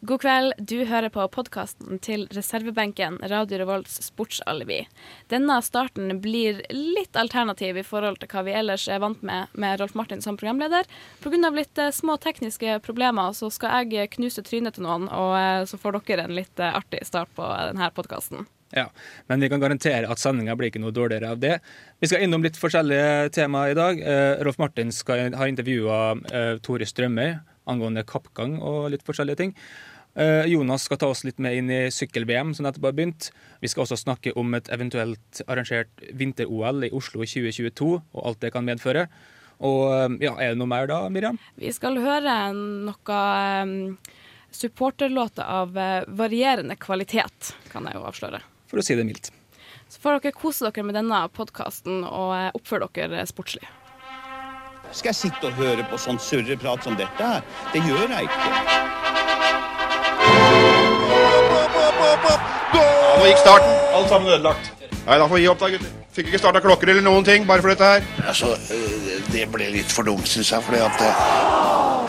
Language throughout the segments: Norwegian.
God kveld. Du hører på podkasten til reservebenken Radio Revolts sportsalibi. Denne starten blir litt alternativ i forhold til hva vi ellers er vant med med Rolf Martin som programleder. Pga. litt eh, små tekniske problemer så skal jeg knuse trynet til noen, og eh, så får dere en litt eh, artig start på denne podkasten. Ja, Men vi kan garantere at sendinga blir ikke noe dårligere av det. Vi skal innom litt forskjellige temaer i dag. Rolf Martin skal, har intervjua Tore Strømøy angående kappgang og litt forskjellige ting. Eh, Jonas skal ta oss litt med inn i sykkel-VM, som nettopp har begynt. Vi skal også snakke om et eventuelt arrangert vinter-OL i Oslo i 2022, og alt det kan medføre. Og eh, ja, Er det noe mer da, Miriam? Vi skal høre noe um, supporterlåter av varierende kvalitet, kan jeg jo avsløre. For å si det mildt. Så får dere kose dere med denne podkasten og oppføre dere sportslig. Skal jeg sitte og høre på sånn surreprat som dette her? Det gjør jeg ikke. Nå gikk starten. Alle sammen ødelagt. Nei, da får vi gi opp, da, gutter. Fikk ikke starta klokker eller noen ting, bare for dette her. Altså, øh, det ble litt for dumt, syns jeg, fordi at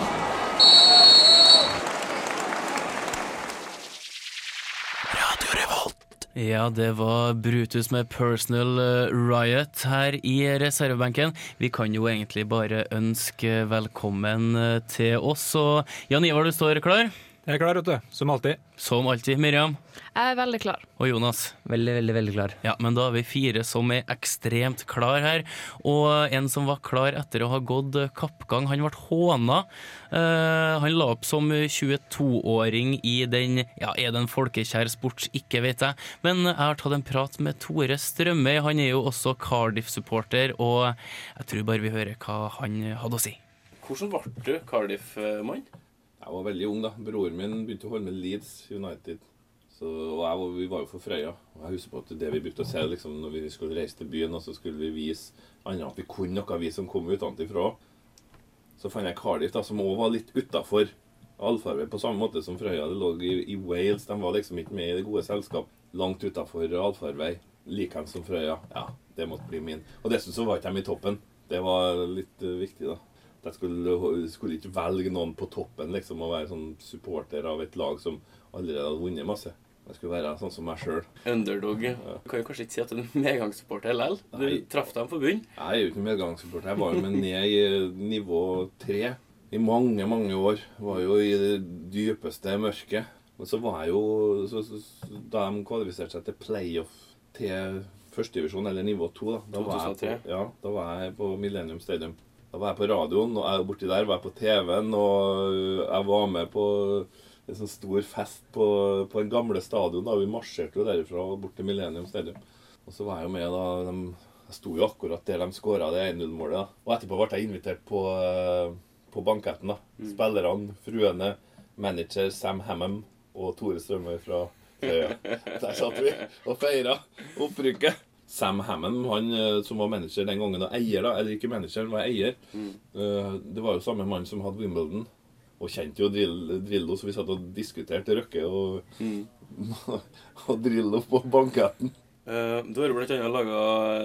Ja, det var Brutus med Personal eh, Riot her i reservebenken. Vi kan jo egentlig bare ønske velkommen eh, til oss. Og Jan Ivar, du står klar? Jeg er klar, vet du. Som alltid. Som alltid. Miriam Jeg er veldig klar. og Jonas. Veldig, veldig, veldig klar. Ja, men da er vi fire som er ekstremt klar her. Og en som var klar etter å ha gått kappgang, han ble håna. Uh, han la opp som 22-åring i den Ja, er det en folkekjær sport? Ikke vet jeg. Men jeg har tatt en prat med Tore Strømøy. Han er jo også Cardiff-supporter, og jeg tror bare vi hører hva han hadde å si. Hvordan ble du Cardiff-mann? Jeg var veldig ung da. Broren min begynte å holde med Leeds United. Så, og jeg vi var jo for Frøya. Og jeg husker på at det vi brukte å se liksom, når vi skulle reise til byen, og så skulle vi vise andre at vi kunne noe, vi som kom utenfra. Så fant jeg Cardiff, da, som òg var litt utafor allfarvei, på samme måte som Frøya. Det lå i, i Wales. De var liksom ikke med i det gode selskap. Langt utafor allfarvei. Likeens som Frøya. Ja, det måtte bli min. Og dessuten så var ikke de i toppen. Det var litt uh, viktig, da. Jeg skulle, skulle ikke velge noen på toppen liksom, og være sånn supporter av et lag som allerede hadde vunnet masse. Jeg skulle være sånn som meg sjøl. Underdog. Du kan jo kanskje ikke si at du er en medgangssupporter likevel. Du Nei. traff dem på Nei, Jeg er jo ikke medgangssupporter. Jeg var jo med ned i nivå tre i mange, mange år. Var jo i det dypeste mørket. Men så var jeg jo så, så, så, Da de kvalifiserte seg til playoff til førstedivisjon, eller nivå to, da, da, var jeg på, ja, da var jeg på Millennium Stadium. Da var jeg på radioen, og jeg borti der var jeg på TV-en, og jeg var med på en sånn stor fest på, på den gamle stadion. da Vi marsjerte jo derifra bort til Millennium Stadium. Og så var jeg jo med da de, Jeg sto jo akkurat der de skåra det 1-0-målet. da. Og etterpå ble jeg invitert på, eh, på banketten. da. Spillerne, fruene, manager Sam Hammam og Tore Strømøy fra Høya. Der satt vi og feira opprykket. Sam Hammond, han eh, som var manager den gangen, og eier, da, eller ikke manager, var eier, Mm. det var jo samme mann som hadde Wimbledon. Og kjente jo Drill, Drillo, så vi satt og diskuterte Røkke og, og Drillo på banketten. Uh, du har bl.a. laga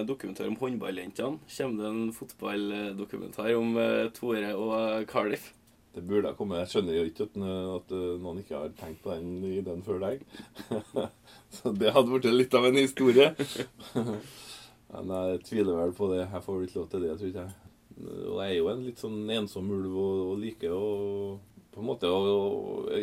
dokumentar om håndballjentene. Kommer det en fotballdokumentar om eh, Tore og eh, Cardiff? Det burde ha kommet. Jeg skjønner jo ikke at, at eh, noen ikke har tenkt på den i den før deg. så det hadde blitt litt av en historie. Men jeg tviler vel på det. Jeg får ikke lov til det, tror ikke jeg. Og jeg er jo en litt sånn ensom ulv og, og liker å på en måte å,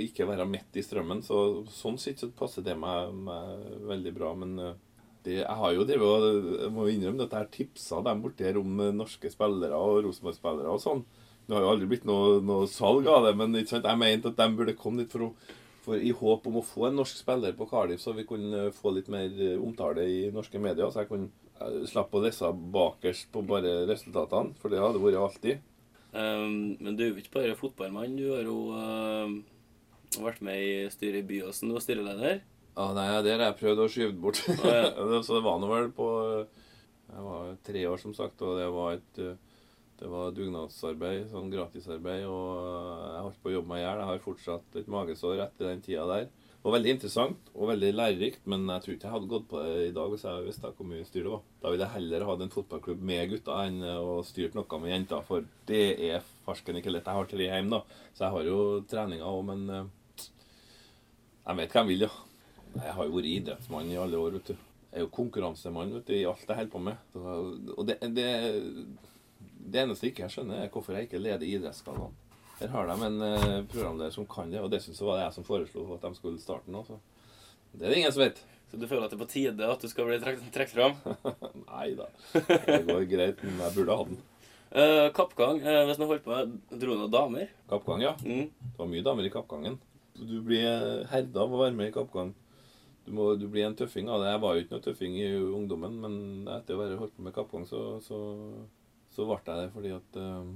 ikke være midt i strømmen. Så sånn sett så passer det meg, meg veldig bra. Men eh, det, jeg har jo drevet og jeg må innrømme at jeg har tipsa dem borti her om norske spillere og Rosenborg-spillere og sånn. Det har jo aldri blitt noe, noe salg av det, men ikke sant? jeg mente at de burde komme dit for, å, for i håp om å få en norsk spiller på Cardiff, så vi kunne få litt mer eh, omtale i norske medier. Så jeg kunne eh, slappe å lese bakerst på bare resultatene, for det hadde vært alltid. Um, men du er jo ikke bare fotballmann. Du har jo uh, vært med i styret i Byåsen. Du var styreleder. Ja, nei, det har jeg prøvd å skyve bort. så det var nå vel på Jeg var tre år, som sagt, og det var et det var dugnadsarbeid, sånn gratisarbeid, og jeg holdt på å jobbe meg i hjel. Jeg har fortsatt et magesår etter den tida der. Det var veldig interessant og veldig lærerikt, men jeg tror ikke jeg hadde gått på det i dag hvis jeg visste hvor mye styr det var. Da ville jeg heller hatt en fotballklubb med gutter enn å styrt noe med jenter, for det er farsken ikke lett. Jeg har tre hjemme, da, så jeg har jo treninger òg, men eh, Jeg vet hva jeg vil, ja. Jeg har jo vært idrettsmann i alle år, vet du. Jeg er jo konkurransemann vet du, i alt jeg holder på med. Og det, det, det eneste jeg ikke skjønner, er hvorfor jeg ikke leder idrettskanalen. Her har de en eh, programleder som kan det, og det synes jeg var det jeg som foreslo at de skulle starte nå. Så. Det er det ingen som vet. Så du føler at det er på tide at du skal bli trukket trukket fram? Nei da. Det går greit, men jeg burde ha den. Uh, kappgang. uh, hvis man holdt på med Dro noen damer? Kappgang, ja. Mm. Det var mye damer i kappgangen. Du blir herda av å være med i kappgang. Du, må, du blir en tøffing av det. Jeg var jo ikke noe tøffing i ungdommen, men etter å være holdt på med kappgang, så, så, så ble jeg det fordi at eh,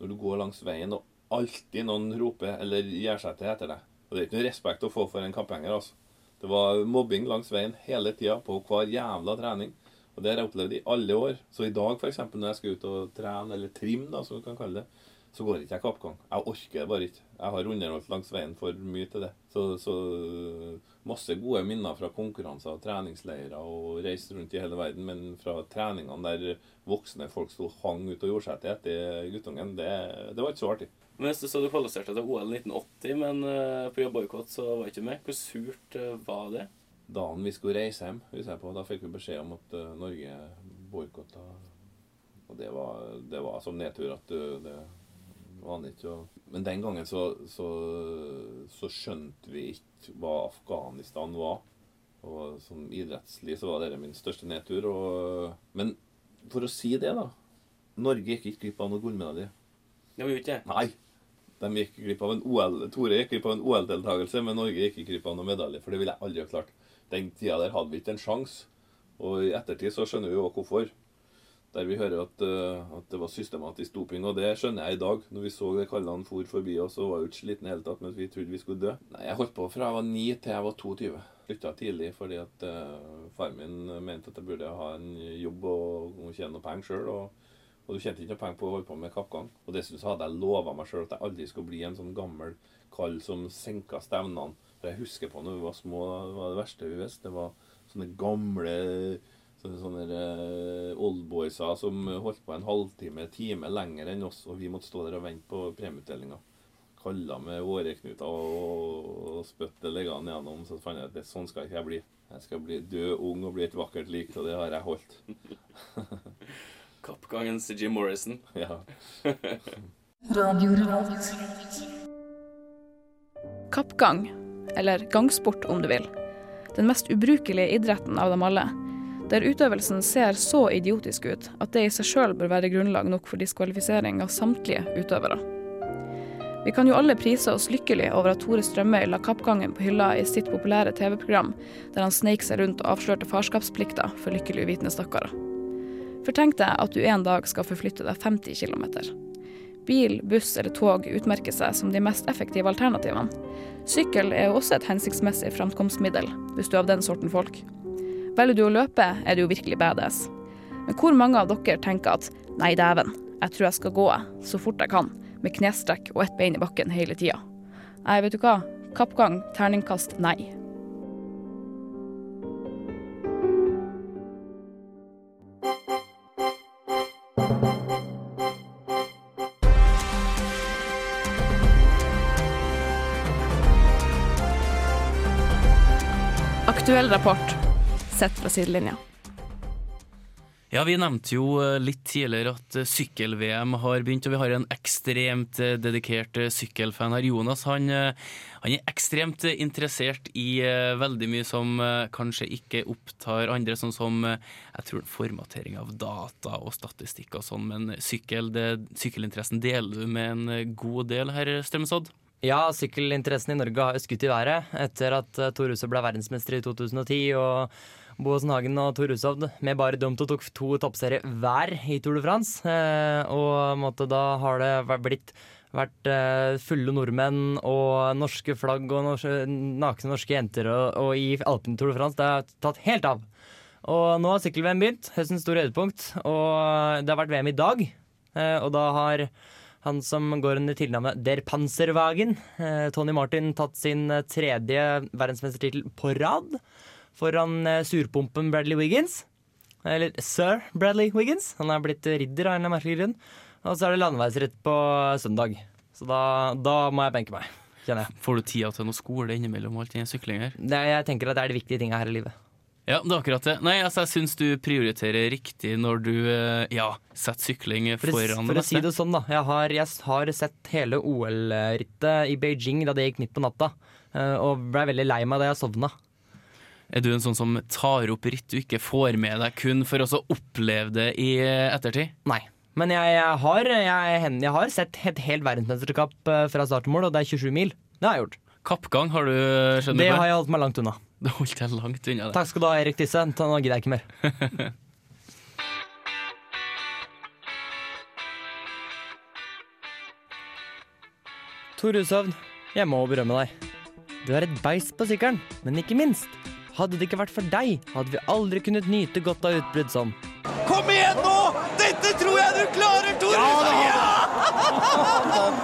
når du går langs veien, og alltid noen roper eller gjør seg til etter deg Og det er ikke noe respekt å få for en kapphenger, altså. Det var mobbing langs veien hele tida på hver jævla trening. Og det har jeg opplevd i alle år. Så i dag, f.eks., når jeg skal ut og trene, eller trim, da, som vi kan kalle det, så går ikke jeg kappgang. Jeg orker det bare ikke. Jeg har underholdt langs veien for mye til det. Så, så masse gode minner fra konkurranser treningsleirer og reist rundt i hele verden, men fra treningene der voksne folk sto hang ut og gjorde seg til etter guttungen, det, det var ikke så artig. Men hvis du så du kvalifiserte til OL 1980, men på pga. boikott så var ikke med. Hvor surt eh, var det? Dagen vi skulle reise hjem, på, da fikk vi beskjed om at eh, Norge boikotta. Og det var, det var som nedtur at det var ikke å Men den gangen så, så, så skjønte vi ikke hva Afghanistan var. Og som idrettslig så var det min største nedtur. Og, men for å si det, da. Norge gikk ikke glipp av noen gullmedalje. Det jo ikke det. Nei. De gikk glipp av en OL, Tore gikk glipp av en OL-deltakelse, men Norge gikk ikke glipp av noen medalje. For det ville jeg aldri ha klart. Den tida der hadde vi ikke en sjanse. Og i ettertid så skjønner vi jo hvorfor. Der vi hører at, eh, at det var systematisk doping. Og det skjønner jeg i dag. Når vi så det kallene for forbi oss og var jo ikke slitne i det hele tatt, men vi trodde vi skulle dø. Nei, Jeg holdt på fra jeg var 9 til jeg var 22. Slutta tidlig fordi at uh, far min mente at jeg burde ha en jobb og, og tjene noe penger sjøl. Og, og du tjente ikke noe penger på å holde på med kappgang. Og dessuten så hadde jeg lova meg sjøl at jeg aldri skulle bli en sånn gammel kall som senka stevnene. For jeg husker på når vi var små, det var det verste vi visste. Det var sånne gamle sånne, uh, oldboyser som holdt på en halvtime, time lenger enn oss, og vi måtte stå der og vente på premieutdelinga. Kalla med åreknuter og, og spytte leggene gjennom. Så fant jeg at det, sånn skal ikke jeg bli. Jeg skal bli død, ung og bli et vakkert lik, og det har jeg holdt. Kappgangens Jim Morrison. ja. Kappgang, eller gangsport om du vil. Den mest ubrukelige idretten av dem alle. Der utøvelsen ser så idiotisk ut at det i seg sjøl bør være grunnlag nok for diskvalifisering av samtlige utøvere. Vi kan jo alle prise oss lykkelig over at Tore Strømøy la kappgangen på hylla i sitt populære TV-program, der han sneik seg rundt og avslørte farskapsplikta for lykkelig uvitende stakkarer. For tenk deg at du en dag skal forflytte deg 50 km. Bil, buss eller tog utmerker seg som de mest effektive alternativene. Sykkel er jo også et hensiktsmessig framkomstmiddel, hvis du er av den sorten folk. Velger du å løpe, er du jo virkelig badass. Men hvor mange av dere tenker at nei, dæven, jeg tror jeg skal gå så fort jeg kan, med knestrekk og ett bein i bakken hele tida? Nei, vet du hva? Kappgang, terningkast nei. Aktuell rapport sett fra sidelinja. Ja, Vi nevnte jo eh, litt tidligere at eh, sykkel-VM har begynt, og vi har en ekstremt eh, dedikert sykkelfan her. Jonas han, han er ekstremt interessert i veldig mye som kanskje ikke opptar andre, sånn som jeg tror formatering av data og statistikk og sånn, men sykkel, det, sykkelinteressen deler du med en god del her, Strømsodd? Ja, sykkelinteressen i Norge har skutt i været etter at Tor Hushovd ble verdensmester i 2010. og Boasen Hagen og Tor Hushovd med bare dem to tok to toppserier hver i Tour de France. Eh, og måtte, da har det blitt vært eh, fulle nordmenn og norske flagg og norske, nakne norske jenter og, og i Alpen Tour de France. Det har tatt helt av. Og nå har sykkel-VM begynt, høstens store høydepunkt. Og det har vært VM i dag. Eh, og da har han som går under tilnavnet Der Panserwagen, eh, Tony Martin, tatt sin tredje verdensmestertittel på rad foran eh, surpumpen Bradley Wiggins. Eller sir Bradley Wiggins. Han er blitt ridder av en merkelig grunn. Og så er det landeveisritt på søndag. Så da, da må jeg benke meg. kjenner jeg. Får du tida til noe skole innimellom alt den syklinga her? Det, jeg tenker at det er de viktige tinga her i livet. Ja, det er akkurat det. Nei, altså, jeg syns du prioriterer riktig når du eh, ja, setter sykling foran for for å si det sånn, da. Jeg har, jeg har sett hele OL-rittet i Beijing da det gikk midt på natta. eh, Og blei veldig lei meg da jeg sovna. Er du en sånn som tar opp ritt du ikke får med deg kun for å oppleve det i ettertid? Nei. Men jeg, jeg, har, jeg, jeg har sett et helt verdensmesterskap eh, fra start til mål, og det er 27 mil. Det har jeg gjort. Kappgang har du skjønt Det har jeg holdt meg langt unna. Det holdt jeg langt unna. det. Takk skal du ha, Erik Tisse. Nå gidder jeg ikke mer. Tor Hushovd, jeg må berømme deg. Du er et beist på sykkelen, men ikke minst. Hadde det ikke vært for deg, hadde vi aldri kunnet nyte godt av utbrudd som Kom igjen nå! Dette tror jeg du klarer, Tor Hushovd! Ja!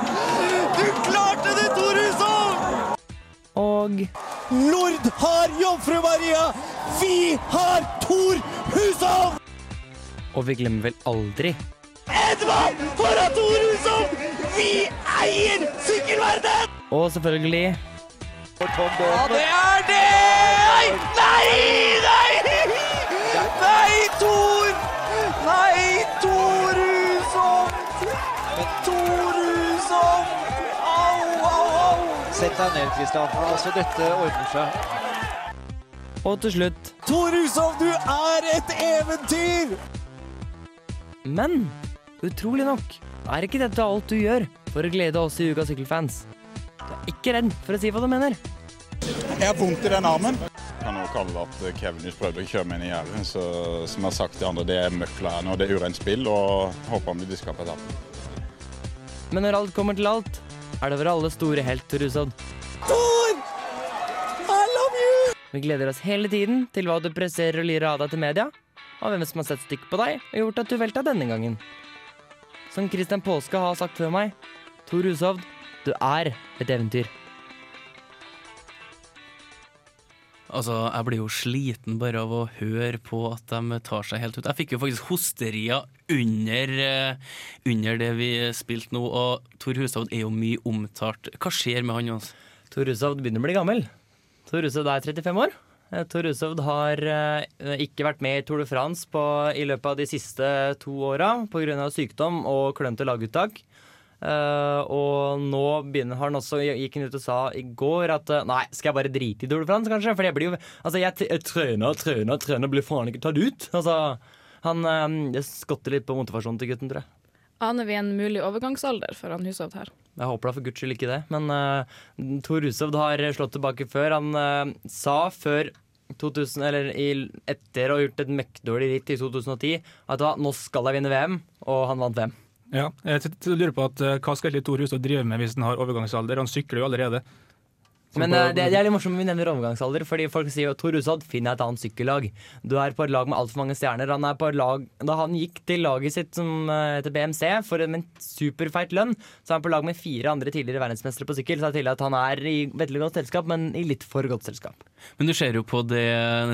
Du klarte det, Tor Hushovd! Og Lord har Jomfru Maria! Vi har Tor Hushovd! Og vi glemmer vel aldri Edvard foran Tor Hushovd! Vi eier sykkelverden! Og selvfølgelig Ja, det er det! Nei, nei! Nei, Tor! Nei, Tor Hushovd! Tor Hushovd! Au, au, au! Sett deg ned, Kristian. Altså, dette ordner seg. Og til slutt Tor Hushovd, du er et eventyr! Men utrolig nok er ikke dette alt du gjør for å glede oss i Uka Sykkelfans. Du er ikke redd for å si hva du mener. Jeg har vondt i den armen. Kan også at Kevin prøvde å kjøre meg inn i gjerdet. Så som jeg har sagt til andre, det er møkla her nå. Det er urent spill, og håper han blir diska på etappen. Men når alt kommer til alt, er det vår alle store helt Tor Thor! I love you! Vi gleder oss hele tiden til hva du presserer og lirer av deg til media, og hvem som har sett stykk på deg og gjort at du velta denne gangen. Som Christian Påske har sagt før meg, Tor Hushovd, du er et eventyr. Altså, Jeg blir jo sliten bare av å høre på at de tar seg helt ut. Jeg fikk jo faktisk hosterier under, eh, under det vi spilte nå, og Tor Hushovd er jo mye omtalt. Hva skjer med han? Jons? Tor Hushovd begynner å bli gammel. Tor Hushovd er 35 år. Eh, Tor Hushovd har eh, ikke vært med i Tour de France på, i løpet av de siste to åra pga. sykdom og klønete laguttak. Eh, og nå begynner han også gikk han ut og sa i går at uh, nei, skal jeg bare drite i Tour de France, kanskje? For jeg blir jo Altså, jeg, jeg trener og trener og trener, blir faen ikke tatt ut. Altså, han uh, skotter litt på motivasjonen til gutten, tror jeg. Aner vi en mulig overgangsalder for han Hushovd her? Jeg håper da for guds skyld ikke det. Men uh, Tor Hushovd har slått tilbake før. Han uh, sa før 2000, eller i, etter å ha gjort et møkkdårlig ritt i 2010 at da, nå skal jeg vinne VM, og han vant VM. Ja, jeg lurer på at, eh, Hva skal Tor Hustad drive med hvis han har overgangsalder? Han sykler jo allerede. Men eh, det, det er litt morsomt vi nevner overgangsalder, fordi folk sier jo Tor Hushovd, finn deg et annet sykkellag. Du er på et lag med altfor mange stjerner. Han er på et lag, da han gikk til laget sitt som eh, heter BMC for en superfeit lønn, så er han på lag med fire andre tidligere verdensmestere på sykkel. Så det er tydelig at han er i veldig godt selskap, men i litt for godt selskap. Men du ser jo på det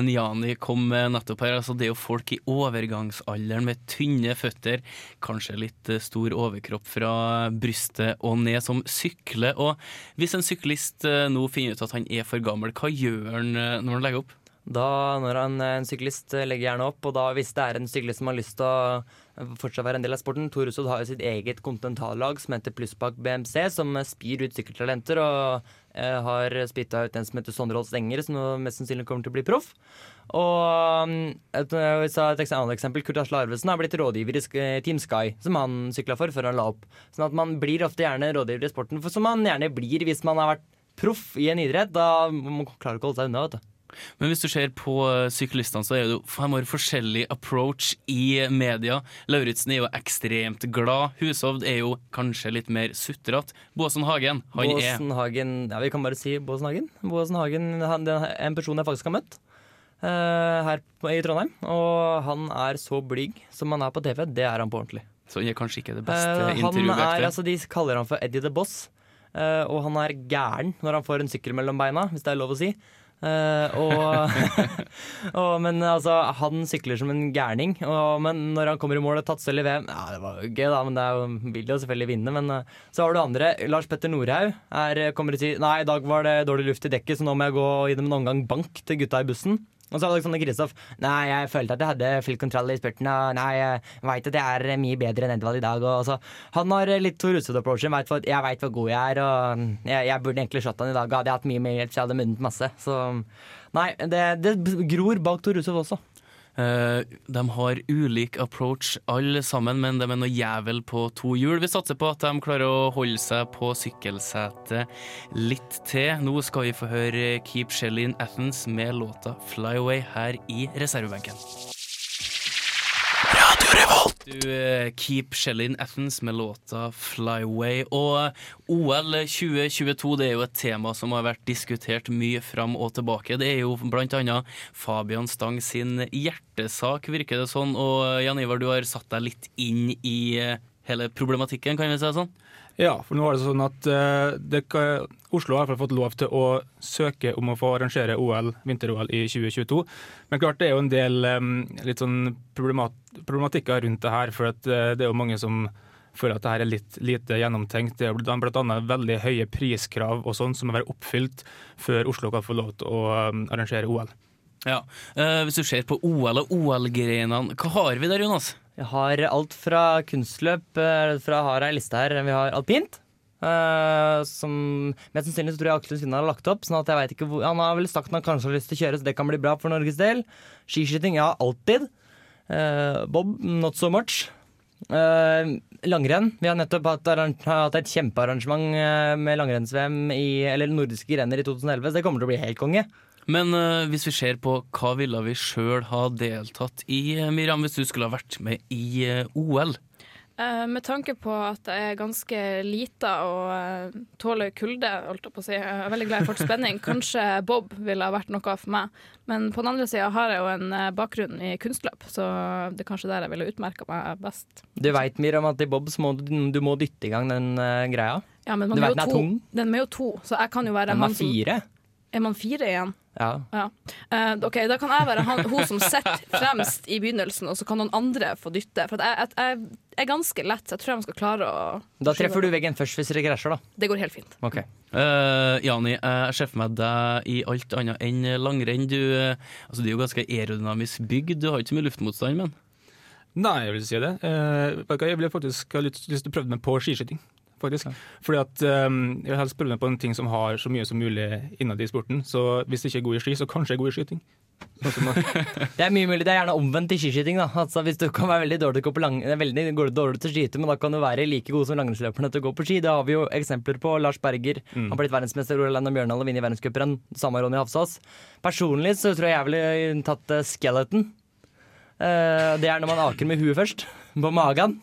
Niani kom med nettopp her. altså Det er jo folk i overgangsalderen med tynne føtter, kanskje litt eh, stor overkropp fra brystet og ned, som sykler. Og hvis en syklist eh, nå finner ut at han er for gammel, hva gjør han eh, når han legger opp? Da, når han, en syklist legger gjerne opp, og da hvis det er en syklist som har lyst til å fortsatt være en del av sporten Tor Hushovd har jo sitt eget kontinentallag som heter Plussbakk BMC, som spyr ut sykkeltalenter, og eh, har spytta ut en som heter Sondre Holst Enger, som mest sannsynlig kommer til å bli proff. Og um, et, et annet eksempel, Kurt Asle Arvesen har blitt rådgiver i Team Sky, som han sykla for før han la opp. Sånn at man blir ofte gjerne rådgiver i sporten, for som man gjerne blir hvis man har vært proff i en idrett. Da man klarer ikke å holde seg unna, vet du. Men hvis du ser på eh, syklistene, så er det jo fem år forskjellig approach i media. Lauritzen er jo ekstremt glad. Hushovd er jo kanskje litt mer sutrete. Båsen Hagen, han er Båsen Hagen Ja, vi kan bare si Båsen Hagen. Båsen Hagen han, er en person jeg faktisk har møtt uh, her i Trondheim. Og han er så blyg som han er på TV. Det er han på ordentlig. Så han er kanskje ikke det beste uh, han er, altså, de kaller han for Eddie the Boss. Eh, og han er gæren når han får en sykkel mellom beina, hvis det er lov å si. Eh, og, og, men altså, han sykler som en gærning. Og, men når han kommer i mål og tatt sølv i VM Ja, det var jo gøy, da, men det er jo, vil jo selvfølgelig vinne. Men eh, så har du andre. Lars Petter Norhaug er, kommer og sier Nei, i dag var det dårlig luft i dekket, så nå må jeg gå og gi dem en omgang bank til gutta i bussen. Og så hadde Alexander Kristoff Nei, jeg følte at jeg hadde full kontroll i spurten. Og nei, jeg veit at jeg er mye bedre enn Edvald i dag. Og, så, han har litt Tor Hushovd-approachen. Jeg veit hvor god jeg er, og jeg, jeg burde egentlig slått han i dag. Hadde jeg hatt mye mer hjelp, så jeg hadde munnet masse. Så nei, det, det gror bak Tor Hushovd også. Uh, de har ulik approach alle sammen, men de er noe jævel på to hjul. Vi satser på at de klarer å holde seg på sykkelsetet litt til. Nå skal vi få høre Keep Shelly in Athens med låta Fly Away her i reservebenken. Du uh, Keep Shelly in Athens med låta Flyway. Og OL 2022 det er jo et tema som har vært diskutert mye fram og tilbake. Det er jo annet Fabian Stang sin hjertesak, virker det sånn. Og Jan Ivar, du har satt deg litt inn i uh, hele problematikken, kan vi si det sånn? Ja, for nå er det sånn at uh, det, Oslo har fått lov til å søke om å få arrangere OL, vinter-OL i 2022. Men klart det er jo en del um, litt sånn problemat problematikker rundt det her. For at, uh, det er jo mange som føler at det her er litt lite gjennomtenkt. Det er bl.a. veldig høye priskrav og sånn som må være oppfylt før Oslo kan få lov til å um, arrangere OL. Ja, uh, Hvis du ser på OL og OL-grenene, hva har vi der, Jonas? Jeg har alt fra kunstløp eh, fra har ei liste her. Vi har alpint. Uh, som Mest sannsynlig så tror jeg Aksel Svinne har lagt opp. Sånn at jeg vet ikke hvor, Han har vel sagt han kanskje har lyst til å kjøre, så det kan bli bra for Norges del. Skiskyting, ja, alltid. Uh, Bob, not so much. Uh, langrenn. Vi har nettopp hatt, hatt et kjempearrangement med langrenns-VM, eller nordiske grener, i 2011, så det kommer til å bli helt konge. Men uh, hvis vi ser på hva ville vi sjøl ha deltatt i, eh, Miriam, hvis du skulle ha vært med i uh, OL? Uh, med tanke på at jeg er ganske lita og tåler kulde, holdt jeg på å si. Jeg er veldig glad i spenning. Kanskje Bob ville ha vært noe for meg. Men på den andre sida har jeg jo en bakgrunn i kunstløp, så det er kanskje der jeg ville utmerka meg best. Du veit, Miriam, at i Bob så må du, du må dytte i gang den greia? Ja, men man du vet, den er tung? Den er jo to, så jeg kan jo være den som fire? Er man fire igjen? Ja. ja. Uh, ok, Da kan jeg være han, hun som sitter fremst i begynnelsen, og så kan noen andre få dytte. For jeg, jeg, jeg, er ganske lett, så jeg tror jeg skal klare å Da treffer du veggen først hvis det krasjer, da. Det går helt fint. Ok uh, Jani, jeg ser for meg deg i alt annet enn langrenn. Du, altså, du er jo ganske aerodynamisk bygd, du har ikke så mye luftmotstand, men? Nei, jeg vil si det. Uh, jeg vil faktisk ha lyst til å prøve meg på skiskyting faktisk. Fordi at um, Jeg vil helst prøve meg på en ting som har så mye som mulig innad i sporten. Så hvis jeg ikke er god i ski, så kanskje jeg er god i skyting. det er mye mulig, det er gjerne omvendt i skiskyting. da altså, Hvis du kan være veldig dårlig til på lang, veldig dårlig til å skyte, men da kan du være like god som langrennsløperne til å gå på ski. Det har vi jo eksempler på. Lars Berger mm. har blitt verdensmester, Orlando Bjørndal og vunnet verdenscuprenn. Samme Ronny Hafsås. Personlig så tror jeg jeg ville tatt uh, skeleton. Uh, det er når man aker med huet først. På magen.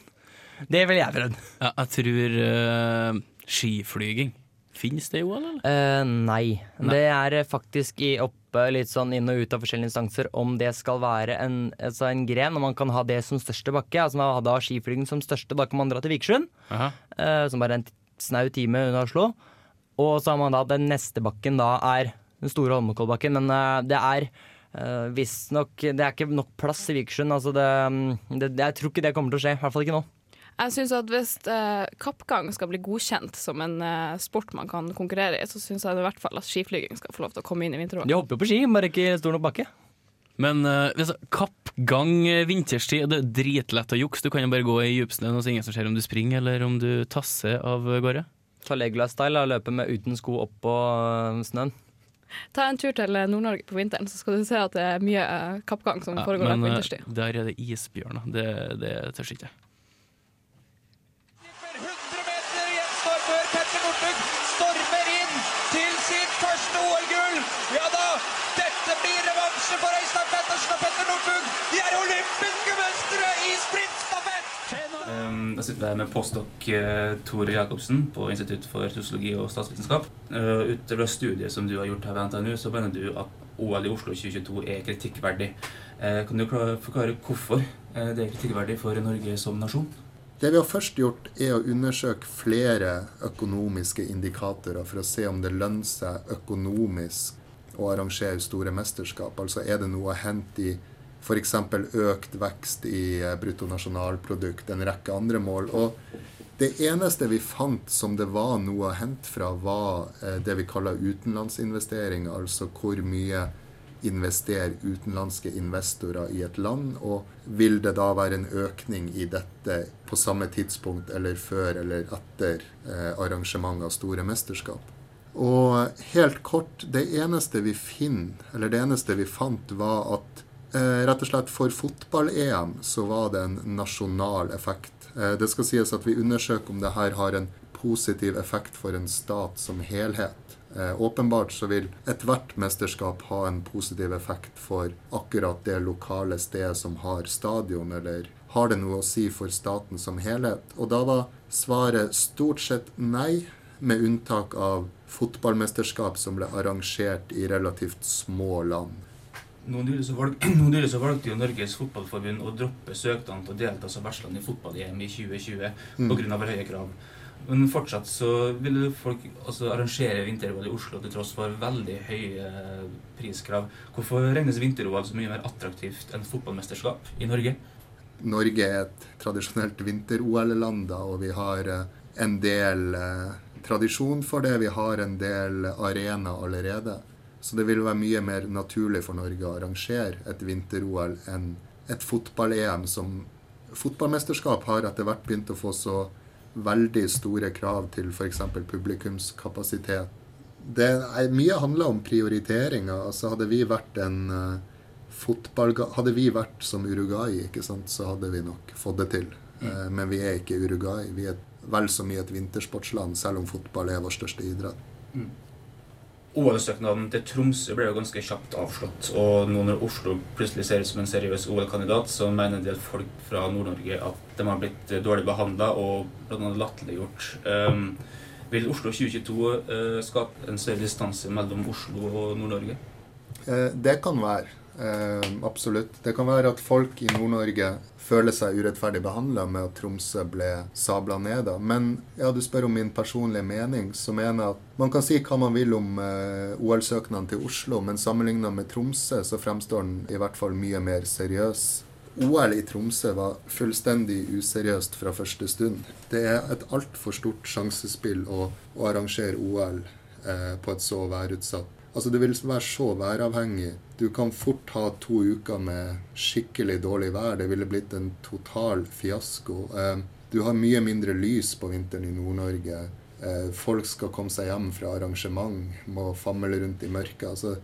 Det vil jeg prøvd. Ja, jeg tror uh, skiflyging. Fins det jo, eller? Uh, nei. nei. Det er faktisk i oppe litt sånn inn og ut av forskjellige instanser om det skal være en, altså en gren, og man kan ha det som største bakke. Altså man hadde skiflyging som største, da kan man dra til Vikersund, uh, som bare er en snau time unna Oslo. Og så har man da den neste bakken da er den store Holmenkollbakken, men uh, det er uh, visstnok Det er ikke nok plass i Vikersund. Altså det, mm, det, jeg tror ikke det kommer til å skje, i hvert fall ikke nå. Jeg synes at Hvis eh, kappgang skal bli godkjent som en eh, sport man kan konkurrere i, så syns jeg i hvert fall at skiflyging skal få lov til å komme inn i vinter-OL. De hopper jo på ski, bare ikke stor nok bakke. Men uh, kappgang eh, vinterstid det er dritlett å jukse. Du kan jo bare gå i djupsnøen, og så ingen som ser om du springer eller om du tasser av gårde. Ta Legolas-style og løpe med uten sko oppå på snøen. Ta en tur til Nord-Norge på vinteren, så skal du se at det er mye kappgang som ja, foregår på vinterstid. Der er det isbjørner. Det, det tør ikke jeg. Jeg med postdok eh, Tore Jacobsen på Institutt for sosiologi og statsvitenskap. Uh, utover studiet som du har gjort her ved NTNU, så mener du at OL i Oslo 2022 er kritikkverdig. Uh, kan du forklare hvorfor det er kritikkverdig for Norge som nasjon? Det vi har først gjort, er å undersøke flere økonomiske indikatorer for å se om det lønner seg økonomisk å arrangere store mesterskap. Altså er det noe å hente i f.eks. økt vekst i eh, bruttonasjonalprodukt, en rekke andre mål. Og det eneste vi fant som det var noe å hente fra, var eh, det vi kaller utenlandsinvestering, Altså hvor mye investerer utenlandske investorer i et land, og vil det da være en økning i dette på samme tidspunkt eller før eller etter eh, arrangement av store mesterskap? Og helt kort, det eneste vi finner, eller det eneste vi fant, var at rett og slett for fotball-EM så var det en nasjonal effekt. Eh, det skal sies at vi undersøker om det her har en positiv effekt for en stat som helhet. Eh, åpenbart så vil ethvert mesterskap ha en positiv effekt for akkurat det lokale stedet som har stadion, eller har det noe å si for staten som helhet? Og da var svaret stort sett nei, med unntak av fotballmesterskap som ble arrangert i relativt små land. Nå nylig valgte jo Norges Fotballforbund å droppe søknaden til å delta som vertsland i fotball-EM i 2020 Mm. pga. høye krav. Men fortsatt så vil folk altså, arrangere vinter-OL i Oslo til tross for veldig høye priskrav. Hvorfor regnes vinter-OL så mye mer attraktivt enn fotballmesterskap i Norge? Norge er et tradisjonelt vinter-OL-land, og vi har eh, en del eh, tradisjon for det. Vi har en del arena allerede. Så det vil være mye mer naturlig for Norge å arrangere et vinter-OL enn et fotball-EM som Fotballmesterskap har etter hvert begynt å få så veldig store krav til f.eks. publikumskapasitet. Det er, mye handler om prioriteringer. Altså hadde vi vært en uh, fotball... Hadde vi vært som Uruguay, sant, så hadde vi nok fått det til. Eh, men vi er ikke Uruguay. Vi er vel så mye et vintersportsland, selv om fotball er vår største idrett. OL-søknaden til Tromsø ble jo ganske kjapt avslått. Og nå når Oslo plutselig ser ut som en seriøs OL-kandidat, så mener en del folk fra Nord-Norge at de har blitt dårlig behandla og bl.a. latterliggjort. Um, vil Oslo 2022 uh, skape en større distanse mellom Oslo og Nord-Norge? Eh, det kan være. Uh, absolutt. Det kan være at folk i Nord-Norge føler seg urettferdig behandla med at Tromsø ble sabla ned. Men ja, du spør om min personlige mening, så mener jeg at man kan si hva man vil om eh, OL-søknaden til Oslo, men sammenligna med Tromsø så fremstår den i hvert fall mye mer seriøs. OL i Tromsø var fullstendig useriøst fra første stund. Det er et altfor stort sjansespill å, å arrangere OL eh, på et så værutsatt Altså Det vil være så væravhengig. Du kan fort ha to uker med skikkelig dårlig vær. Det ville blitt en total fiasko. Eh, du har mye mindre lys på vinteren i Nord-Norge. Eh, folk skal komme seg hjem fra arrangement, må famle rundt i mørket. Altså,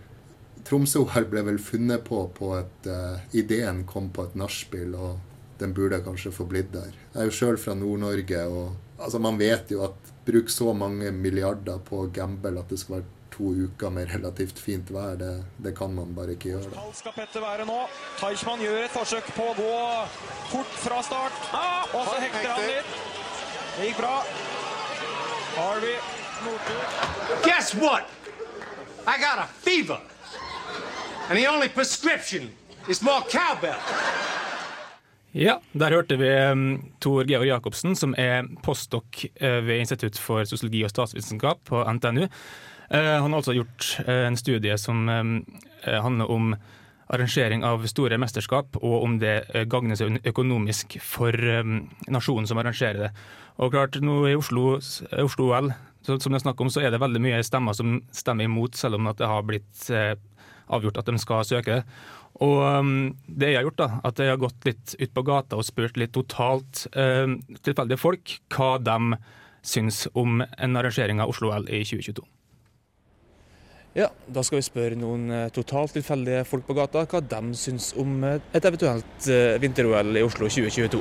Tromsø-OL ble vel funnet på på at uh, ideen kom på et nachspiel, og den burde kanskje få blitt der. Jeg er jo sjøl fra Nord-Norge, og altså, man vet jo at bruk så mange milliarder på å gamble at det skal være to uker med relativt fint vær, det, det kan man bare ikke gjøre. Kald skal Petter være nå. Teichmann gjør et forsøk på å gå fort fra start. og så hekter han litt. Det gikk bra. Harvey Nordtun. Guess what? I got a fever. And the only prescription is more cowbell. Ja, der hørte vi um, Tor Georg Jacobsen, som er postdok uh, ved Institutt for sosiologi og statsvitenskap på NTNU. Uh, han har altså gjort uh, en studie som um, handler om arrangering av store mesterskap, og om det gagner seg økonomisk for nasjonen som arrangerer det. Og klart, nå i Oslo, Oslo OL, som det er snakk om, så er det veldig mye stemmer som stemmer imot, selv om det har blitt avgjort at de skal søke det. Og det jeg har gjort, da, at jeg har gått litt ut på gata og spurt litt totalt tilfeldige folk hva de syns om en arrangering av Oslo-OL i 2022. Ja, da skal vi spørre noen uh, totalt tilfeldige folk på gata hva de syns om uh, et eventuelt uh, vinter-OL i Oslo 2022.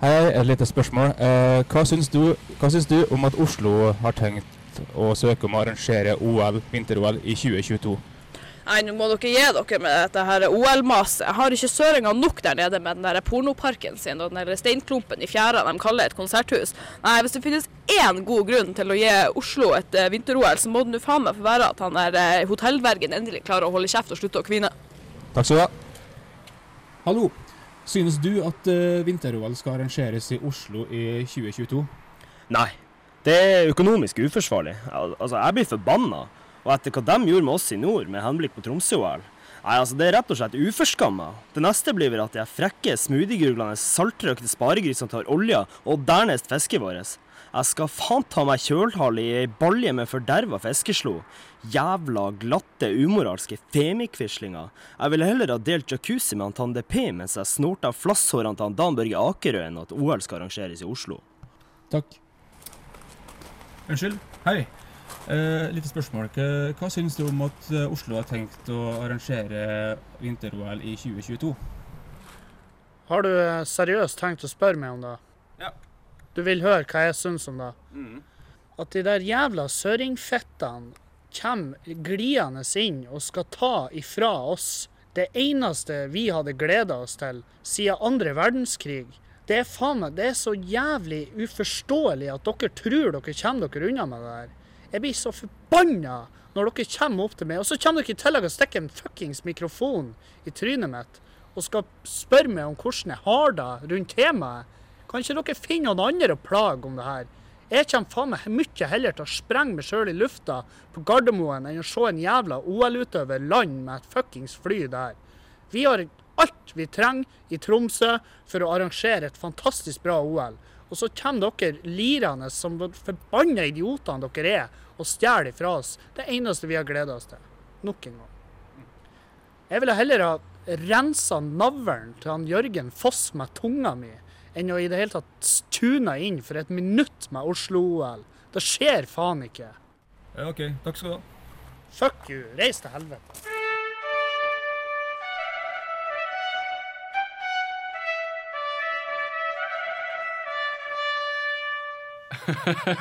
Hei, et lite spørsmål. Eh, hva, syns du, hva syns du om at Oslo har tenkt å søke om å arrangere OL, vinter-OL i 2022? Nei, nå må dere gi dere med dette her OL-maset. Jeg har ikke søringa nok der nede med den der pornoparken sin og den der steinklumpen i fjæra de kaller et konserthus. Nei, hvis det finnes én god grunn til å gi Oslo et uh, vinter-OL, så må det nå faen meg få være at han der uh, hotellvergen endelig klarer å holde kjeft og slutte å kvine. Takk skal du ha. Hallo. Synes du at uh, vinter-OL skal arrangeres i Oslo i 2022? Nei. Det er økonomisk uforsvarlig. Al altså, Jeg blir forbanna. Og etter hva de gjorde med oss i nord, med henblikk på Tromsø-OL Nei, altså, Det er rett og slett uforskamma. Det neste blir vel at de frekke, smoothieguglende, saltrøkte sparegrisene tar olja og dernest fisket vårt. Jeg skal faen ta meg kjølhall i ei balje med forderva fiskeslo. Jævla glatte, umoralske femikvislinger. Jeg ville heller ha delt jacuzzi med han Tande P mens jeg snorta flasshårene til han Dan Børge Akerø enn at OL skal arrangeres i Oslo. Takk. Unnskyld. Hei. Eh, lite spørsmål. Hva, syns du om at eh, Oslo har tenkt å arrangere vinter-OL i 2022? Har du eh, seriøst tenkt å spørre meg om det? Ja. Du vil høre hva jeg syns om det? Mm. At de der jævla søringfettene kommer gliende inn og skal ta ifra oss det eneste vi hadde gleda oss til siden andre verdenskrig. Det er faen meg, det er så jævlig uforståelig at dere tror dere kommer dere unna med det der. Jeg blir så forbanna når dere kommer opp til meg, og så kommer dere i tillegg og stikker en fuckings mikrofon i trynet mitt og skal spørre meg om hvordan jeg har det rundt temaet. Kan ikke dere finne noen andre å plage om det her? Jeg kommer faen meg mye heller til å sprenge meg sjøl i lufta på Gardermoen enn å se en jævla OL-utøver lande med et fuckings fly der. Vi har alt vi trenger i Tromsø for å arrangere et fantastisk bra OL. Og så kommer dere lirende som forbanna idiotene dere er, og stjeler fra oss det eneste vi har gleda oss til. Nok en gang. Jeg ville heller ha rensa navlen til han Jørgen Foss med tunga mi, enn å i det hele tatt tuna inn for et minutt med Oslo-OL. Det skjer faen ikke. Ja, OK. Takk skal du ha. Fuck you. Reis til helvete.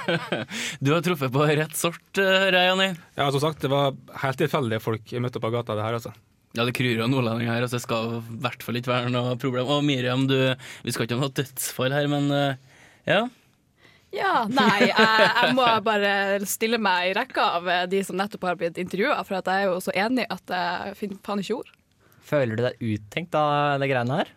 du har truffet på rett sort, hører jeg, Janni. Ja, som sagt, det var helt tilfeldige folk jeg møtte på gata, det her, altså. Ja, det kryr av nordlendinger her, altså det skal i hvert fall ikke være noe problem. Og Miriam, du, vi skal ikke ha noe dødsfall her, men uh, ja? Ja, nei, jeg, jeg må bare stille meg i rekka av de som nettopp har blitt intervjua, for at jeg er jo så enig at jeg finner faen ikke ord. Føler du deg uttenkt av det greiene her?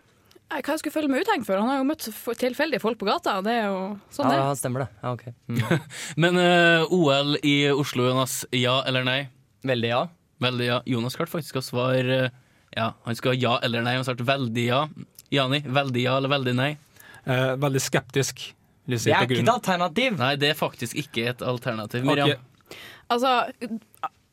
Hva jeg skulle følge med Uteng for? Han har jo møtt tilfeldige folk på gata. Det er jo sånn ja, det stemmer det. Ja, ok. Mm. Men uh, OL i Oslo, Jonas. Ja eller nei? Veldig ja. Veldig ja. Jonas klarte faktisk å svare uh, ja. Han skal ha ja eller nei. Han svarte veldig ja. Jani, veldig ja eller veldig nei? Uh, veldig skeptisk. Det er ikke et alternativ. Nei, det er faktisk ikke et alternativ. Miriam. Okay. Altså,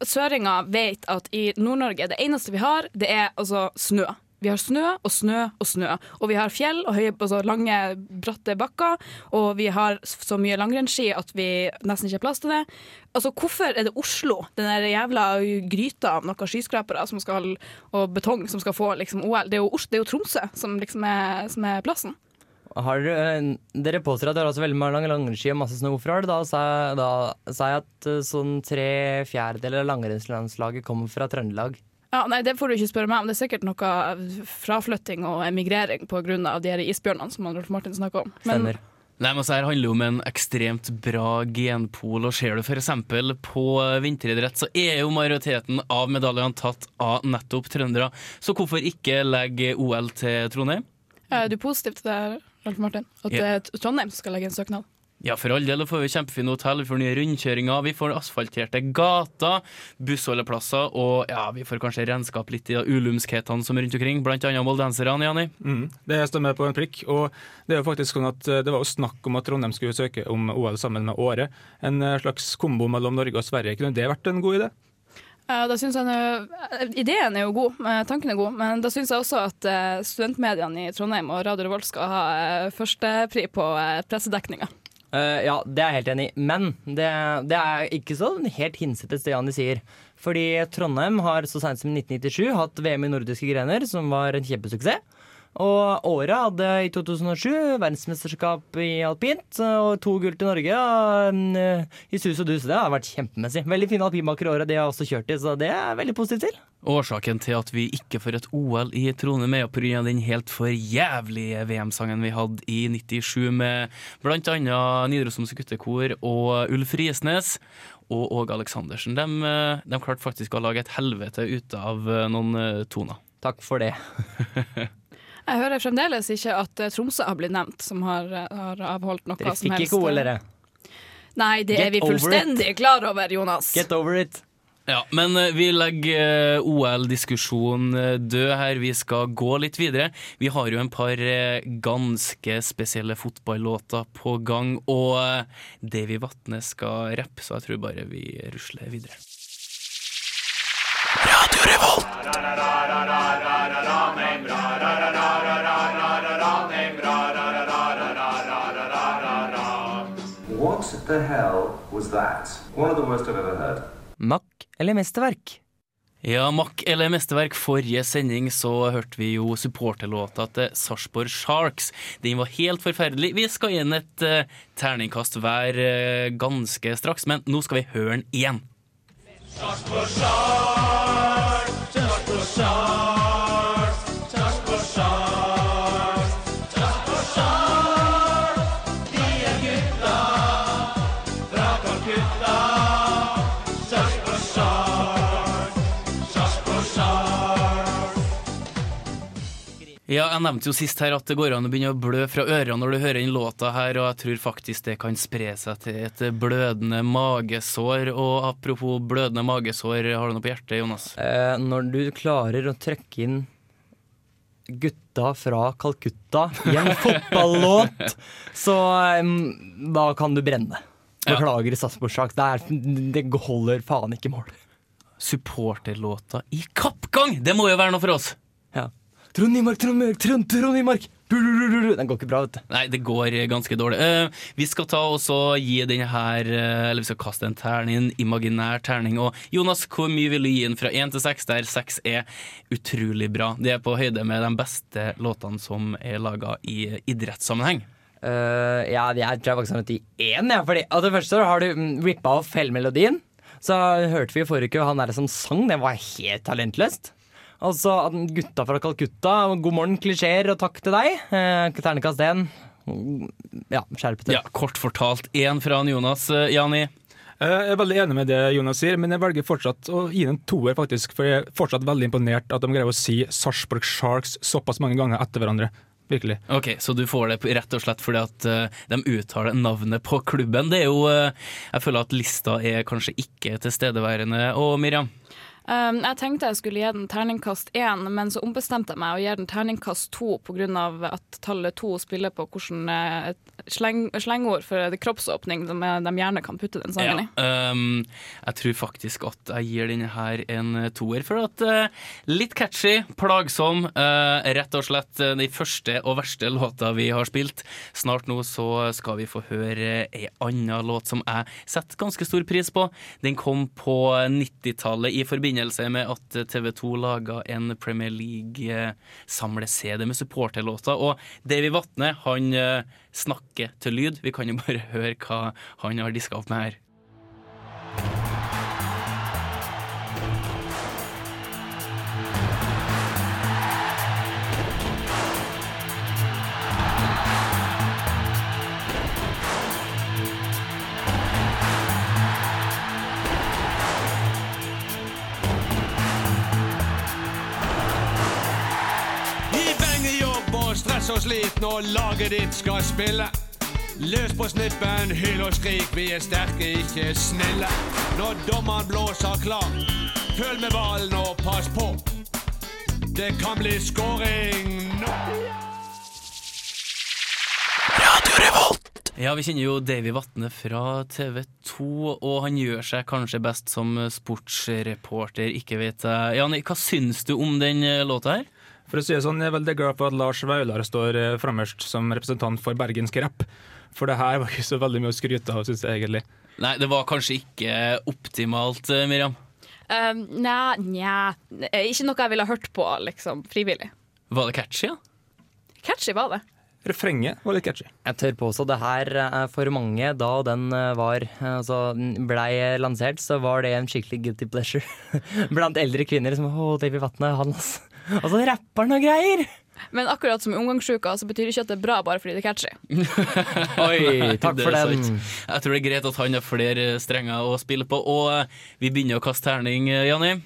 søringa vet at i Nord-Norge, det eneste vi har, det er altså snø. Vi har snø og snø og snø. Og vi har fjell og høye, altså lange, bratte bakker. Og vi har så mye langrennsski at vi nesten ikke har plass til det. Altså, Hvorfor er det Oslo, den der jævla gryta av noen skyskrapere og betong som skal få liksom, OL? Det er jo, det er jo Tromsø som liksom er, som er plassen. Har dere, eh, påstår at dere har også veldig mange langrennsski og masse snø. Hvorfor har dere da da sa jeg at eh, sånn tre fjerdedeler av langrennslandslaget kommer fra Trøndelag? Ja, nei, Det får du ikke spørre meg om. Det er sikkert noe fraflytting og emigrering pga. isbjørnene som Rolf Martin snakker om. Men- Nei, men så her handler det om en ekstremt bra genpol, og ser du f.eks. på vinteridrett, så er jo majoriteten av medaljene tatt av nettopp trøndere. Så hvorfor ikke legge OL til Trondheim? Er du positiv til det, Rolf Martin? At det er Trondheim som skal legge en søknad? Ja, for all del. Da får vi kjempefine hotell, vi får nye rundkjøringer, vi får asfalterte gater, bussholdeplasser, og ja, vi får kanskje renskap litt i de ulumskhetene som er rundt omkring, blant annet moldenserne, Jani. Mm, det stemmer på en prikk. Og det er jo faktisk sånn at eh, det var jo snakk om at Trondheim skulle søke om OL sammen med Åre. En eh, slags kombo mellom Norge og Sverige. Kunne det vært en god idé? Da synes jeg Ideen er jo god, eh, tanken er god, men da syns jeg også at studentmediene i Trondheim og Radio Revolt skal ha førstepri på pressedekninga. Eh, ja, det er jeg helt enig i. Men det, det er ikke så helt hinsides det Janni sier. Fordi Trondheim har så seint som i 1997 hatt VM i nordiske grener, som var en kjempesuksess. Og året hadde i 2007 verdensmesterskap i alpint og to gull til Norge. Eh, I sus og dus. Det har vært kjempemessig. Veldig fine alpinbakere i året, det har jeg også kjørt i, så det er jeg veldig positiv til. Årsaken til at vi ikke får et OL i Trondheim er pga. den helt for jævlige VM-sangen vi hadde i 97 med annet Nidarosdoms guttekor og Ulf Risnes og Åge Aleksandersen. De, eh, de klarte faktisk å lage et helvete ut av eh, noen toner. Takk for det. Jeg hører fremdeles ikke at eh, Tromsø har blitt nevnt, som har, eh, har avholdt noe Dere fikk helst. ikke OL, dere. Nei, det Get er vi fullstendig klar over, Jonas. Get over it. Ja, men eh, vi legger eh, OL-diskusjonen eh, død her. Vi skal gå litt videre. Vi har jo en par eh, ganske spesielle fotballåter på gang, og eh, Davy Vatne skal rappe, så jeg tror bare vi rusler videre. What the hell was that? One of the worst I've ever heard. Mack eller mesterverk? Ja, Mack eller mesterverk. Forrige sending så hørte vi jo supporterlåta til Sarpsborg Sharks. Den var helt forferdelig. Vi skal gi den et uh, terningkast hver uh, ganske straks, men nå skal vi høre den igjen. Ja, Jeg nevnte jo sist her at det går an å begynne å blø fra ørene når du hører den låta her, og jeg tror faktisk det kan spre seg til et blødende magesår. Og apropos blødende magesår, har du noe på hjertet, Jonas? Eh, når du klarer å trykke inn gutta fra Calcutta i en fotballåt, så um, da kan du brenne. Beklager, Sarpsborg Sharks. Det, det holder faen ikke mål. Supporterlåta i kappgang! Det må jo være noe for oss! Ja. Trond Nymark, Trond Nymark, Trond, Trond Nymark! Den går ikke bra, vet du. Nei, det går ganske dårlig. Uh, vi skal ta og så gi den her uh, Eller vi skal kaste en terning, en imaginær terning. Og Jonas, hvor mye vil du gi den fra én til seks, der seks er utrolig bra? Det er på høyde med de beste låtene som er laga i idrettssammenheng. Uh, ja, jeg tror jeg faktisk har nødt til én. jeg. fordi, av det første har du mm, rippa off hele melodien. Så hørte vi i forrige uke han der som sang, det var helt talentløst. Altså, gutta fra Calcutta, god morgen, klisjeer og takk til deg. Eh, Ternekast én. Ja, skjerp deg. Ja, kort fortalt én fra han Jonas. Eh, Jani? Jeg er veldig enig med det Jonas sier, men jeg velger fortsatt å gi den en toer, faktisk. For jeg er fortsatt veldig imponert at de greier å si Sarpsborg Sharks såpass mange ganger etter hverandre. Virkelig. Ok, Så du får det rett og slett fordi at eh, de uttaler navnet på klubben. Det er jo eh, Jeg føler at lista er kanskje ikke tilstedeværende. Og Miriam? Um, jeg tenkte jeg skulle gi den terningkast én, men så ombestemte jeg meg og gir den terningkast to pga. at tallet to spiller på hvordan eh, sleng, slengord for kroppsåpning de, de gjerne kan putte den sangen i. ehm, jeg tror faktisk at jeg gir denne her en toer, for at uh, litt catchy, plagsom, Uh, rett og slett de første og verste låta vi har spilt. Snart nå så skal vi få høre ei anna låt som jeg setter ganske stor pris på. Den kom på 90-tallet i forbindelse med at TV 2 laga en Premier League-samle-CD med supporterlåter, og Davy Vatne, han eh, snakker til lyd. Vi kan jo bare høre hva han har diska opp med her. Og slit når laget ditt skal spille. Løs på snippen, hyl og skrik, vi er sterke, ikke snille. Når dommeren blåser klar, følg med ballen og pass på. Det kan bli scoring nå. Ja, vi kjenner jo Davy Vatne fra TV 2, og han gjør seg kanskje best som sportsreporter, ikke vet jeg. Jani, hva syns du om den eh, låta her? For å si det sånn, Jeg er veldig glad for at Lars Vaular står eh, fremmest som representant for bergensk rapp. For det her var ikke så veldig mye å skryte av, syns jeg egentlig. Nei, det var kanskje ikke optimalt, eh, Miriam. Um, Nja, nja Ikke noe jeg ville hørt på, liksom, frivillig. Var det catchy, ja? Catchy var det. Refrenget var litt catchy. Jeg tør påstå det her er for mange, da den eh, var altså, blei lansert, så var det en skikkelig guilty pleasure. Blant eldre kvinner som Å, Davy Vatne, han altså. Og så rapper han og greier! Men akkurat som omgangsuka omgangssjuka, så betyr det ikke at det er bra bare fordi det er catchy. Oi, takk for den. Jeg tror det er greit at han har flere strenger å spille på. Og vi begynner å kaste terning, Janni.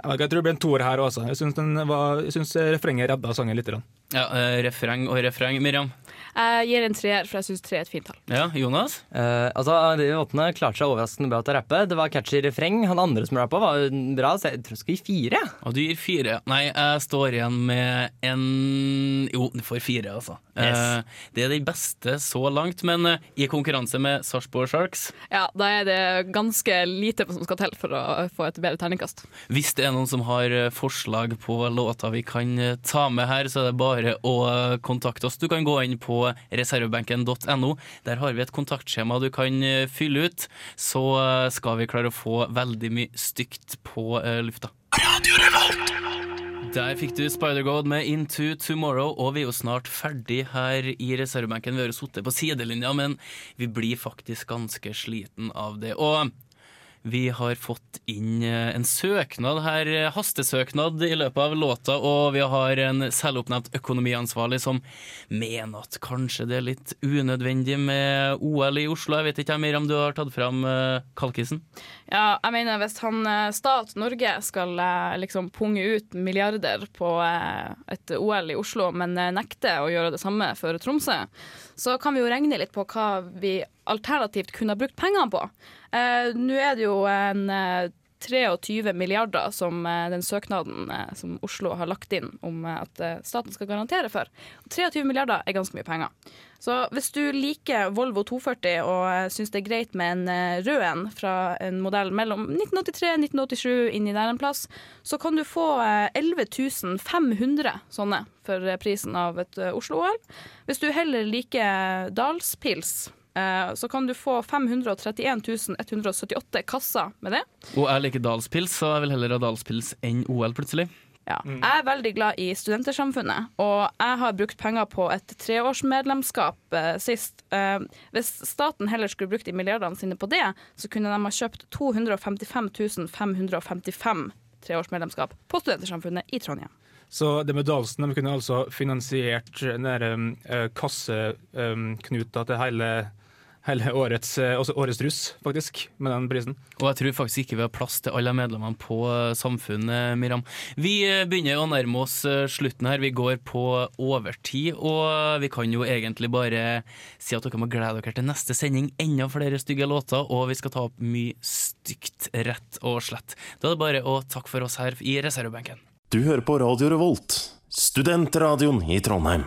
Jeg tror det blir en toer her også. Syns, jeg syns refrenget redda sangen litt. Ja, eh, refreng og refreng. Miriam? Jeg gir en treer, for jeg syns tre er et fint tall. Ja, Jonas? Uh, altså, De låtene klarte seg overraskende bra til å rappe. Det var catchy refreng. Han andre som rappa, var bra. Så jeg tror jeg skal gi fire. Og du gir fire. Nei, jeg står igjen med en Jo, du får fire, altså. Yes. Uh, det er den beste så langt, men uh, i konkurranse med Sarpsborg Sharks Ja, da er det ganske lite som skal til for å få et bedre terningkast. Hvis det er noen som har eh, forslag på låter vi kan eh, ta med her, så er det bare å eh, kontakte oss. Du kan gå inn på reservebenken.no. Der har vi et kontaktskjema du kan eh, fylle ut. Så eh, skal vi klare å få veldig mye stygt på eh, lufta. Der fikk du Spider-God med Into Tomorrow, og vi er jo snart ferdig her i reservebenken. Vi har jo sittet på sidelinja, men vi blir faktisk ganske sliten av det. Og vi har fått inn eh, en søknad her, eh, hastesøknad i løpet av låta, og vi har en selvoppnevnt økonomiansvarlig som mener at kanskje det er litt unødvendig med OL i Oslo. Jeg vet ikke, Miriam, du har tatt fram eh, kalkisen? Ja, jeg mener hvis han stat Norge skal liksom punge ut milliarder på et OL i Oslo, men nekter å gjøre det samme for Tromsø, så kan vi jo regne litt på hva vi alternativt kunne brukt pengene på. Eh, Nå er det jo en eh, 23 milliarder som eh, den søknaden eh, som Oslo har lagt inn om eh, at staten skal garantere for. 23 milliarder er ganske mye penger. Så hvis du liker Volvo 240 og syns det er greit med en rød en fra en modell mellom 1983 1987 inni der en plass, så kan du få eh, 11 500 sånne for prisen av et Oslo-OL. Hvis du heller liker Dalspils, så kan du få 531 178 kasser med det. Og jeg liker Dalspils, så jeg vil heller ha Dalspils enn OL, plutselig. Ja. Jeg er veldig glad i Studentersamfunnet, og jeg har brukt penger på et treårsmedlemskap eh, sist. Eh, hvis staten heller skulle brukt de milliardene sine på det, så kunne de ha kjøpt 255 555 treårsmedlemskap på Studentersamfunnet i Trondheim. Så det med Dalsen, de kunne altså finansiert den der, um, eh, kasseknuta til hele, hele årets, eh, også årets russ, faktisk, med den prisen. Og jeg tror faktisk ikke vi har plass til alle medlemmene på eh, Samfunnet, Miram. Vi eh, begynner å nærme oss eh, slutten her. Vi går på overtid, og vi kan jo egentlig bare si at dere må glede dere til neste sending. Enda flere stygge låter, og vi skal ta opp mye stygt, rett og slett. Da er det bare å takke for oss her i reservebenken. Du hører på Radio Revolt, studentradioen i Trondheim.